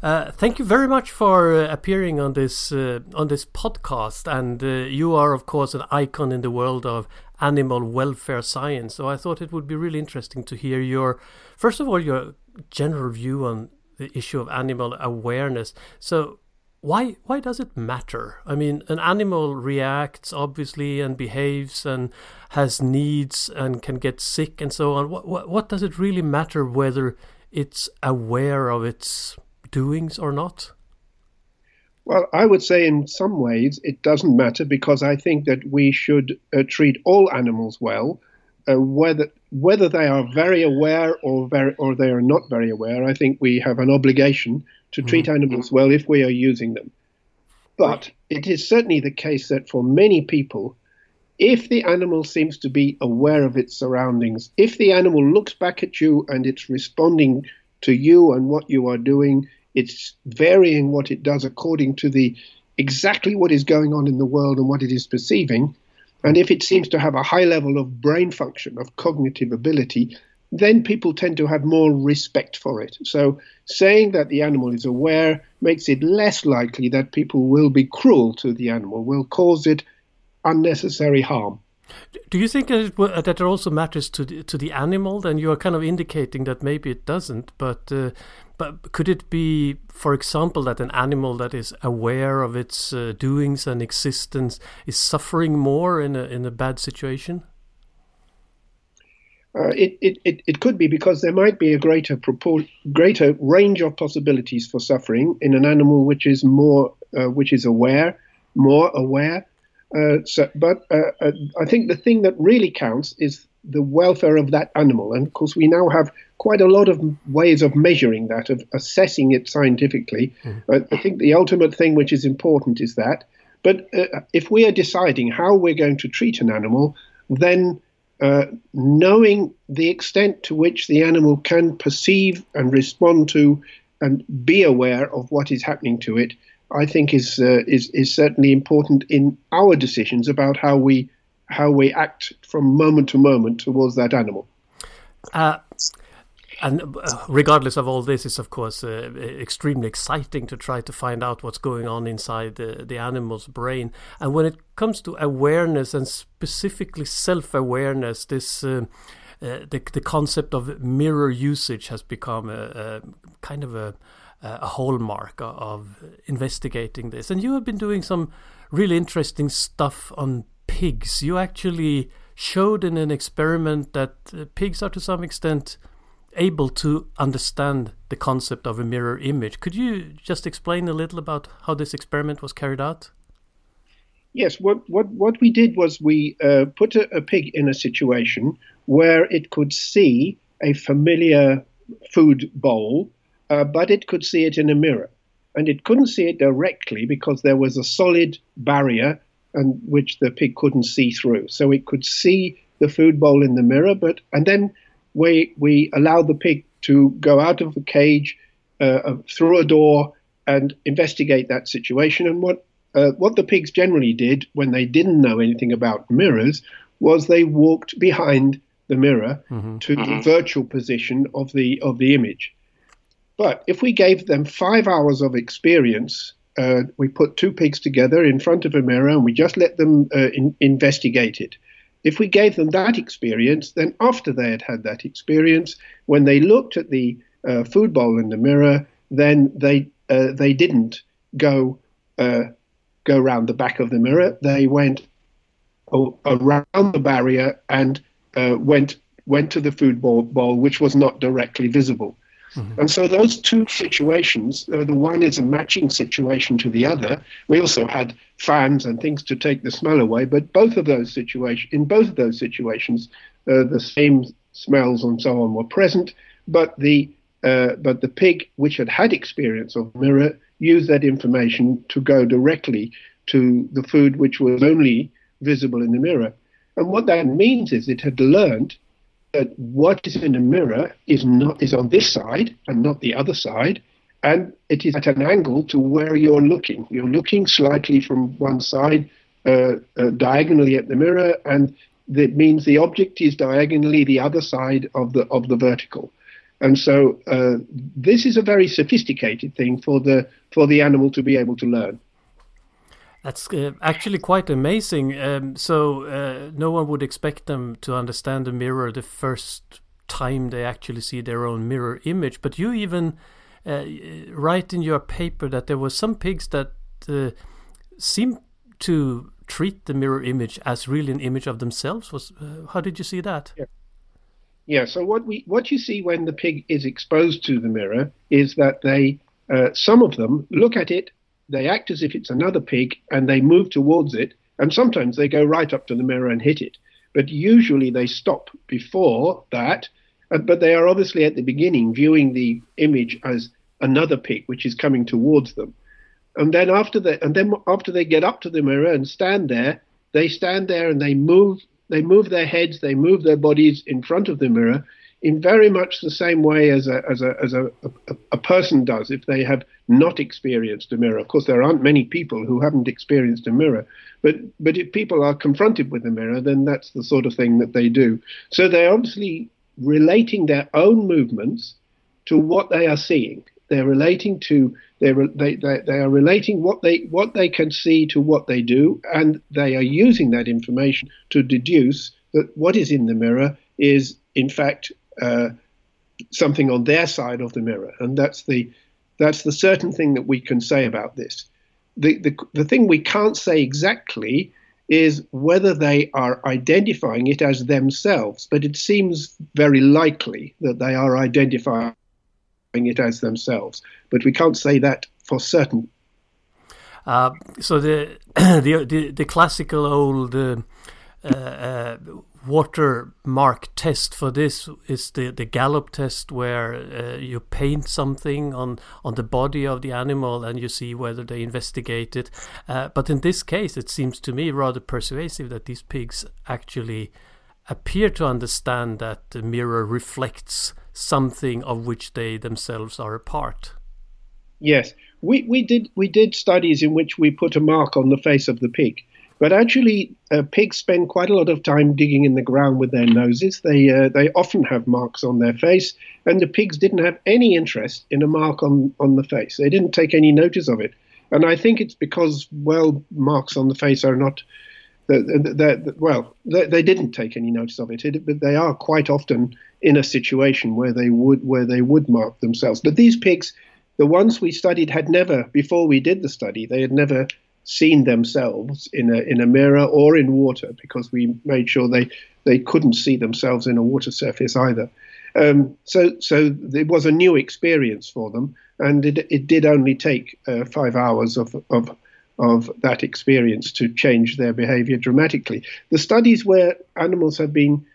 uh, thank you very much for uh, appearing on this uh, on this podcast, and uh, you are of course an icon in the world of animal welfare science. So I thought it would be really interesting to hear your, first of all, your general view on the issue of animal awareness. So why why does it matter? I mean, an animal reacts obviously and behaves and has needs and can get sick and so on. What what, what does it really matter whether it's aware of its doings or not? Well, I would say in some ways it doesn't matter because I think that we should uh, treat all animals well, uh, whether whether they are very aware or very or they are not very aware. I think we have an obligation to treat mm. animals well if we are using them. But it is certainly the case that for many people, if the animal seems to be aware of its surroundings, if the animal looks back at you and it's responding to you and what you are doing, it's varying what it does according to the exactly what is going on in the world and what it is perceiving. And if it seems to have a high level of brain function, of cognitive ability, then people tend to have more respect for it. So saying that the animal is aware makes it less likely that people will be cruel to the animal, will cause it unnecessary harm. Do you think that it, that also matters to the, to the animal? Then you are kind of indicating that maybe it doesn't, but uh, but could it be, for example, that an animal that is aware of its uh, doings and existence is suffering more in a in a bad situation? Uh, it, it, it, it could be because there might be a greater greater range of possibilities for suffering in an animal which is more uh, which is aware, more aware, uh, so, but uh, uh, I think the thing that really counts is the welfare of that animal. And of course, we now have quite a lot of ways of measuring that, of assessing it scientifically. Mm. I think the ultimate thing which is important is that. But uh, if we are deciding how we're going to treat an animal, then uh, knowing the extent to which the animal can perceive and respond to and be aware of what is happening to it I think is uh, is is certainly important in our decisions about how we how we act from moment to moment towards that animal. Uh, and uh, regardless of all this, is of course uh, extremely exciting to try to find out what's going on inside the, the animal's brain. And when it comes to awareness and specifically self-awareness, this uh, uh, the the concept of mirror usage has become a, a kind of a uh, a hallmark of investigating this. And you have been doing some really interesting stuff on pigs. You actually showed in an experiment that uh, pigs are to some extent able to understand the concept of a mirror image. Could you just explain a little about how this experiment was carried out? Yes, what, what, what we did was we uh, put a, a pig in a situation where it could see a familiar food bowl uh, but it could see it in a mirror. And it couldn't see it directly because there was a solid barrier and which the pig couldn't see through. So it could see the food bowl in the mirror, but and then we we allowed the pig to go out of the cage uh, through a door and investigate that situation. And what uh, what the pigs generally did when they didn't know anything about mirrors was they walked behind the mirror mm-hmm. to mm-hmm. the virtual position of the of the image. But if we gave them five hours of experience, uh, we put two pigs together in front of a mirror and we just let them uh, in, investigate it. If we gave them that experience, then after they had had that experience, when they looked at the uh, food bowl in the mirror, then they uh, they didn't go uh, go around the back of the mirror. They went around the barrier and uh, went went to the food bowl, bowl, which was not directly visible. Mm-hmm. And so those two situations, uh, the one is a matching situation to the other. We also had fans and things to take the smell away, but both of those situations, in both of those situations, uh, the same smells and so on were present, but the uh, but the pig, which had had experience of mirror, used that information to go directly to the food which was only visible in the mirror. And what that means is it had learned that what is in the mirror is not is on this side and not the other side, and it is at an angle to where you're looking. You're looking slightly from one side, uh, uh, diagonally at the mirror, and that means the object is diagonally the other side of the of the vertical. And so uh, this is a very sophisticated thing for the for the animal to be able to learn. That's uh, actually quite amazing. Um, so uh, no one would expect them to understand the mirror the first time they actually see their own mirror image. But you even uh, write in your paper that there were some pigs that uh, seem to treat the mirror image as really an image of themselves. Was uh, how did you see that? Yeah. Yeah. So what we what you see when the pig is exposed to the mirror is that they uh, some of them look at it they act as if it's another pig and they move towards it. And sometimes they go right up to the mirror and hit it. But usually they stop before that. But they are obviously at the beginning viewing the image as another pig which is coming towards them. And then after they and then after they get up to the mirror and stand there, they stand there and they move they move their heads, they move their bodies in front of the mirror in very much the same way as a, as a, as a, a, a, person does if they have not experienced a mirror. Of course, there aren't many people who haven't experienced a mirror, but, but if people are confronted with a mirror, then that's the sort of thing that they do. So they're obviously relating their own movements to what they are seeing. They're relating to they they they, they are relating what they what they can see to what they do, and they are using that information to deduce that what is in the mirror is in fact uh, something on their side of the mirror, and that's the that's the certain thing that we can say about this. The, the, the thing we can't say exactly is whether they are identifying it as themselves, but it seems very likely that they are identifying it as themselves. But we can't say that for certain. Uh, so the, the, the the classical old uh, uh, watermark test for this is the, the Gallup test where uh, you paint something on, on the body of the animal and you see whether they investigate it. Uh, but in this case, it seems to me rather persuasive that these pigs actually appear to understand that the mirror reflects something of which they themselves are a part. Yes, we, we did we did studies in which we put a mark on the face of the pig but actually, uh, pigs spend quite a lot of time digging in the ground with their noses. They uh, they often have marks on their face, and the pigs didn't have any interest in a mark on, on the face. They didn't take any notice of it, and I think it's because well, marks on the face are not. They're, they're, well, they, they, didn't take any notice of it, it, but they are quite often in a situation where they would where they would mark themselves. But these pigs, the ones we studied, had never before we did the study, they had never seen themselves in a in a mirror or in water because we made sure they they couldn't see themselves in a water surface either. Um, so so it was a new experience for them, and it it did only take uh, five hours of of of that experience to change their behavior dramatically. The studies where animals have been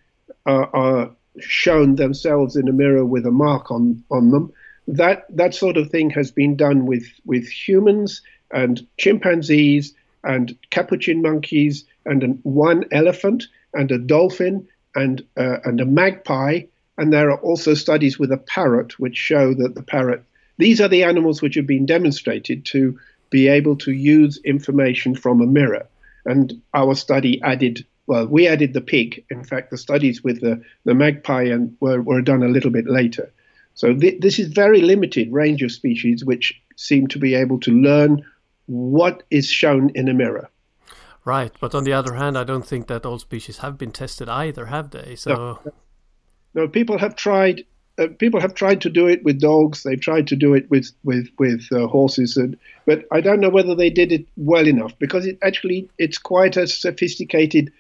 uh, are shown themselves in a mirror with a mark on on them that that sort of thing has been done with with humans and chimpanzees and capuchin monkeys and an, one elephant and a dolphin and uh, and a magpie And there are also studies with a parrot which show that the parrot, these are the animals which have been demonstrated to be able to use information from a mirror. And our study added, well, we added the pig. In fact, the studies with the, the magpie and were, were done a little bit later. So th- this is very limited range of species which seem to be able to learn what is shown in a mirror. Right, but on the other hand, I don't think that all species have been tested either, have they? So no, no people have tried. Uh, people have tried to do it with dogs. They've tried to do it with with with uh, horses, and but I don't know whether they did it well enough because it actually it's quite a sophisticated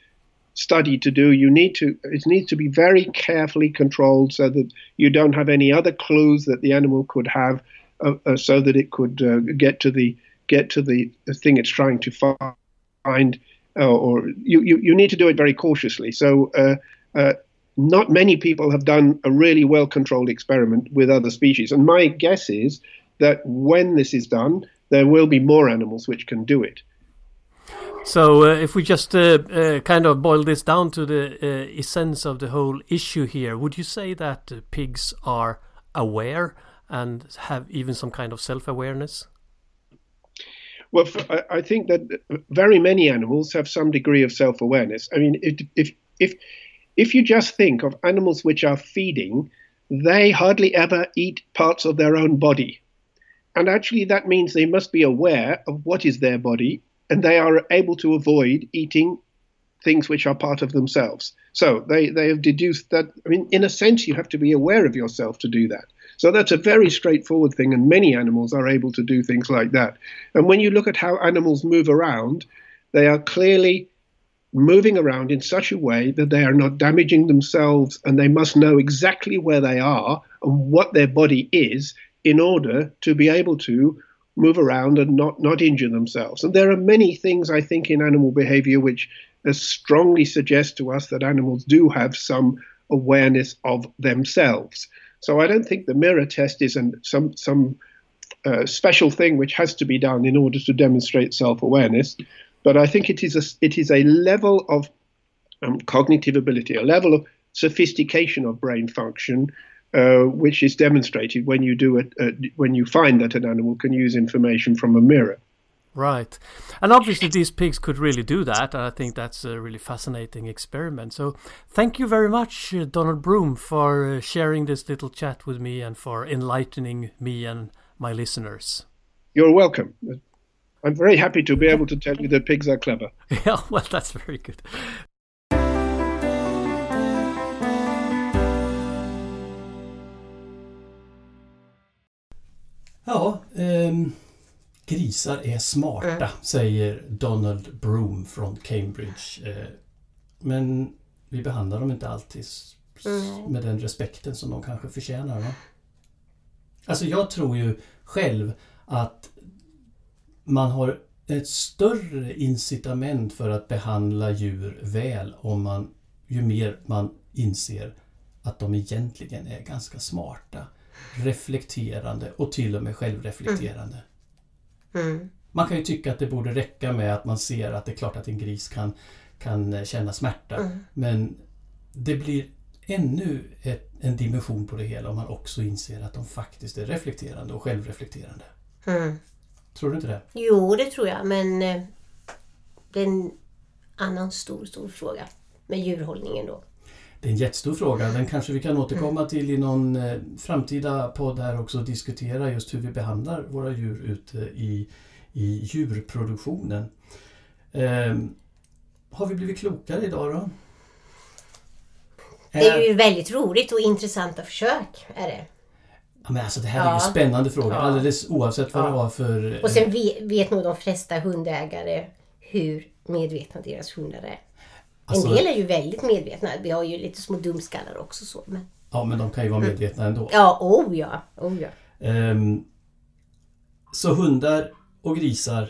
study to do. You need to it needs to be very carefully controlled so that you don't have any other clues that the animal could have, uh, uh so that it could uh, get to the get to the, the thing it's trying to find, uh, or you, you, you need to do it very cautiously. So, uh, uh, not many people have done a really well controlled experiment with other species. And my guess is that when this is done, there will be more animals which can do it. So, uh, if we just uh, uh, kind of boil this down to the essence of the whole issue here, would you say that pigs are aware and have even some kind of self awareness? Well, I think that uh, very many animals have some degree of self-awareness. I mean, if if if if you just think of animals which are feeding, they hardly ever eat parts of their own body, and actually that means they must be aware of what is their body, and they are able to avoid eating things which are part of themselves. So they they have deduced that. I mean, in a sense, you have to be aware of yourself to do that. So that's a very straightforward thing, and many animals are able to do things like that. And when you look at how animals move around, they are clearly moving around in such a way that they are not damaging themselves and they must know exactly where they are and what their body is in order to be able to move around and not, not injure themselves. And there are many things, I think, in animal behavior which uh, strongly suggest to us that animals do have some awareness of themselves. So I don't think the mirror test is an, some some uh, special thing which has to be done in order to demonstrate self-awareness. But I think it is a it is a level of um, cognitive ability, a level of sophistication of brain function, uh, which is demonstrated when you do it uh, when you find that an animal can use information from a mirror. Right. And obviously, these pigs could really do that. And I think that's a really fascinating experiment. So, thank you very much, uh, Donald Broom, for uh, sharing this little chat with me and for enlightening me and my listeners. You're welcome. I'm very happy to be able to tell you that pigs are clever. Yeah, well, that's very good. Ja, um... Grisar är smarta, mm. säger Donald Broom från Cambridge. Eh, men vi behandlar dem inte alltid mm. med den respekten som de kanske förtjänar. Va? Alltså jag tror ju själv att man har ett större incitament för att behandla djur väl om man ju mer man inser att de egentligen är ganska smarta, reflekterande och till och med självreflekterande. Mm. Mm. Man kan ju tycka att det borde räcka med att man ser att det är klart att en gris kan, kan känna smärta. Mm. Men det blir ännu ett, en dimension på det hela om man också inser att de faktiskt är reflekterande och självreflekterande. Mm. Tror du inte det? Jo, det tror jag. Men eh, det är en annan stor, stor fråga med djurhållningen då. Det är en jättestor fråga. Den kanske vi kan återkomma mm. till i någon eh, framtida podd här också och diskutera just hur vi behandlar våra djur ute i, i djurproduktionen. Eh, har vi blivit klokare idag då? Det är ju väldigt roligt och intressanta försök. Är det. Ja, men alltså det här ja. är ju spännande frågor ja. alldeles oavsett vad ja. det var för... Och sen vet, vet nog de flesta hundägare hur medvetna deras hundar är. Alltså, en del är ju väldigt medvetna. Vi har ju lite små dumskallar också. Så, men... Ja, men de kan ju vara mm. medvetna ändå. Ja, oh ja. Oh, ja. Um, så hundar och grisar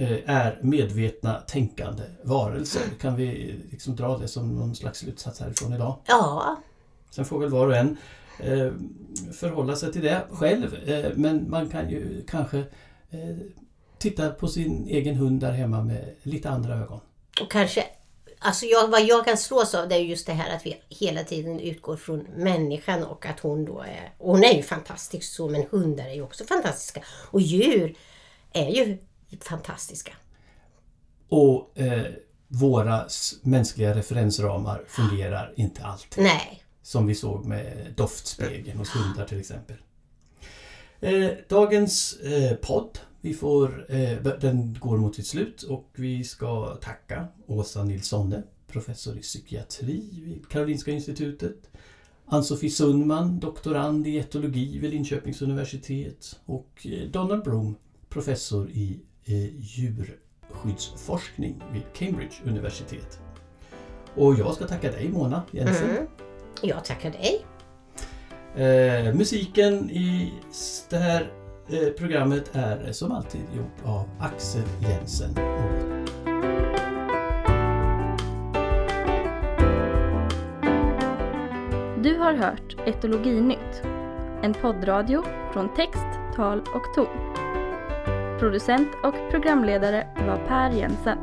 uh, är medvetna tänkande varelser. Kan vi liksom dra det som någon slags slutsats härifrån idag? Ja. Sen får väl var och en uh, förhålla sig till det själv. Uh, men man kan ju kanske titta på sin egen hund där hemma med lite andra ögon. Och kanske Alltså jag, vad jag kan slås av det är just det här att vi hela tiden utgår från människan och att hon då är... Och hon är ju fantastisk så men hundar är ju också fantastiska. Och djur är ju fantastiska. Och eh, våra mänskliga referensramar fungerar inte alltid. Nej. Som vi såg med doftspegeln hos hundar till exempel. Eh, dagens eh, podd, vi får, eh, den går mot sitt slut och vi ska tacka Åsa Nilssonne, professor i psykiatri vid Karolinska institutet. Ann-Sofie Sundman, doktorand i etologi vid Linköpings universitet och eh, Donald Broom, professor i eh, djurskyddsforskning vid Cambridge universitet. Och jag ska tacka dig Mona Jensen. Mm. Jag tackar dig. Eh, musiken i det här Eh, programmet är som alltid gjort av Axel Jensen. Du har hört Etologinytt, en poddradio från text, tal och ton. Producent och programledare var Per Jensen.